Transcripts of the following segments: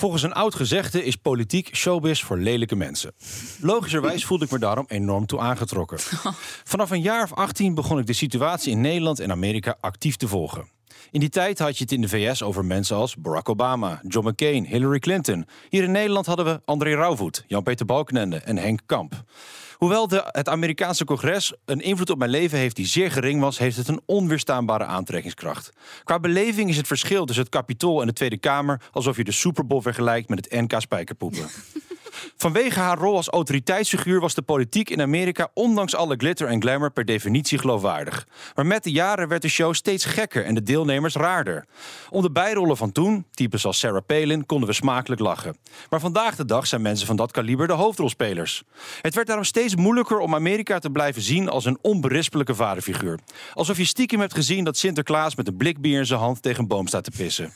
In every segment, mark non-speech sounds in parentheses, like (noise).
Volgens een oud gezegde is politiek showbiz voor lelijke mensen. Logischerwijs voelde ik me daarom enorm toe aangetrokken. Vanaf een jaar of 18 begon ik de situatie in Nederland en Amerika actief te volgen. In die tijd had je het in de VS over mensen als Barack Obama, John McCain, Hillary Clinton. Hier in Nederland hadden we André Rauwvoet, Jan-Peter Balkenende en Henk Kamp. Hoewel de, het Amerikaanse congres een invloed op mijn leven heeft die zeer gering was, heeft het een onweerstaanbare aantrekkingskracht. Qua beleving is het verschil tussen het Capitool en de Tweede Kamer alsof je de Super Bowl vergelijkt met het NK Spijkerpoepen. (laughs) Vanwege haar rol als autoriteitsfiguur was de politiek in Amerika ondanks alle glitter en glamour per definitie geloofwaardig. Maar met de jaren werd de show steeds gekker en de deelnemers raarder. Om de bijrollen van toen, types als Sarah Palin, konden we smakelijk lachen. Maar vandaag de dag zijn mensen van dat kaliber de hoofdrolspelers. Het werd daarom steeds moeilijker om Amerika te blijven zien als een onberispelijke vaderfiguur. Alsof je stiekem hebt gezien dat Sinterklaas met een blik bier in zijn hand tegen een boom staat te pissen.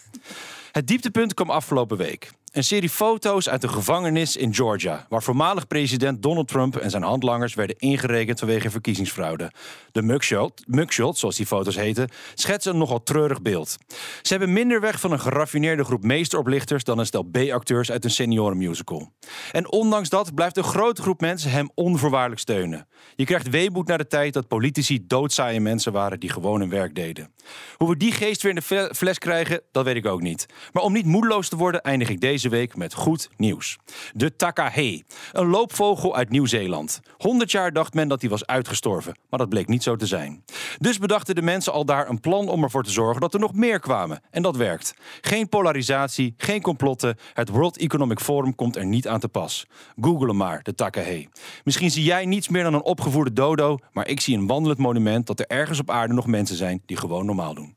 Het dieptepunt kwam afgelopen week. Een serie foto's uit de gevangenis in Georgia, waar voormalig president Donald Trump en zijn handlangers werden ingerekend vanwege verkiezingsfraude. De mugshot, mugshot, zoals die foto's heten, schetsen een nogal treurig beeld. Ze hebben minder weg van een geraffineerde groep meesteroplichters dan een stel B-acteurs uit een seniorenmusical. En ondanks dat blijft een grote groep mensen hem onvoorwaardelijk steunen. Je krijgt weemoed naar de tijd dat politici doodzaaie mensen waren die gewoon hun werk deden. Hoe we die geest weer in de fles krijgen, dat weet ik ook niet. Maar om niet moedeloos te worden, eindig ik deze week met goed nieuws. De takahe, een loopvogel uit Nieuw-Zeeland. 100 jaar dacht men dat hij was uitgestorven, maar dat bleek niet zo te zijn. Dus bedachten de mensen al daar een plan om ervoor te zorgen dat er nog meer kwamen. En dat werkt. Geen polarisatie, geen complotten. Het World Economic Forum komt er niet aan te pas. Google hem maar, de takahe. Misschien zie jij niets meer dan een opgevoerde dodo, maar ik zie een wandelend monument dat er ergens op aarde nog mensen zijn die gewoon normaal doen.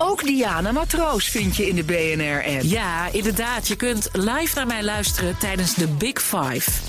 Ook Diana Matroos vind je in de BNR-app. Ja, inderdaad. Je kunt live naar mij luisteren tijdens de Big Five.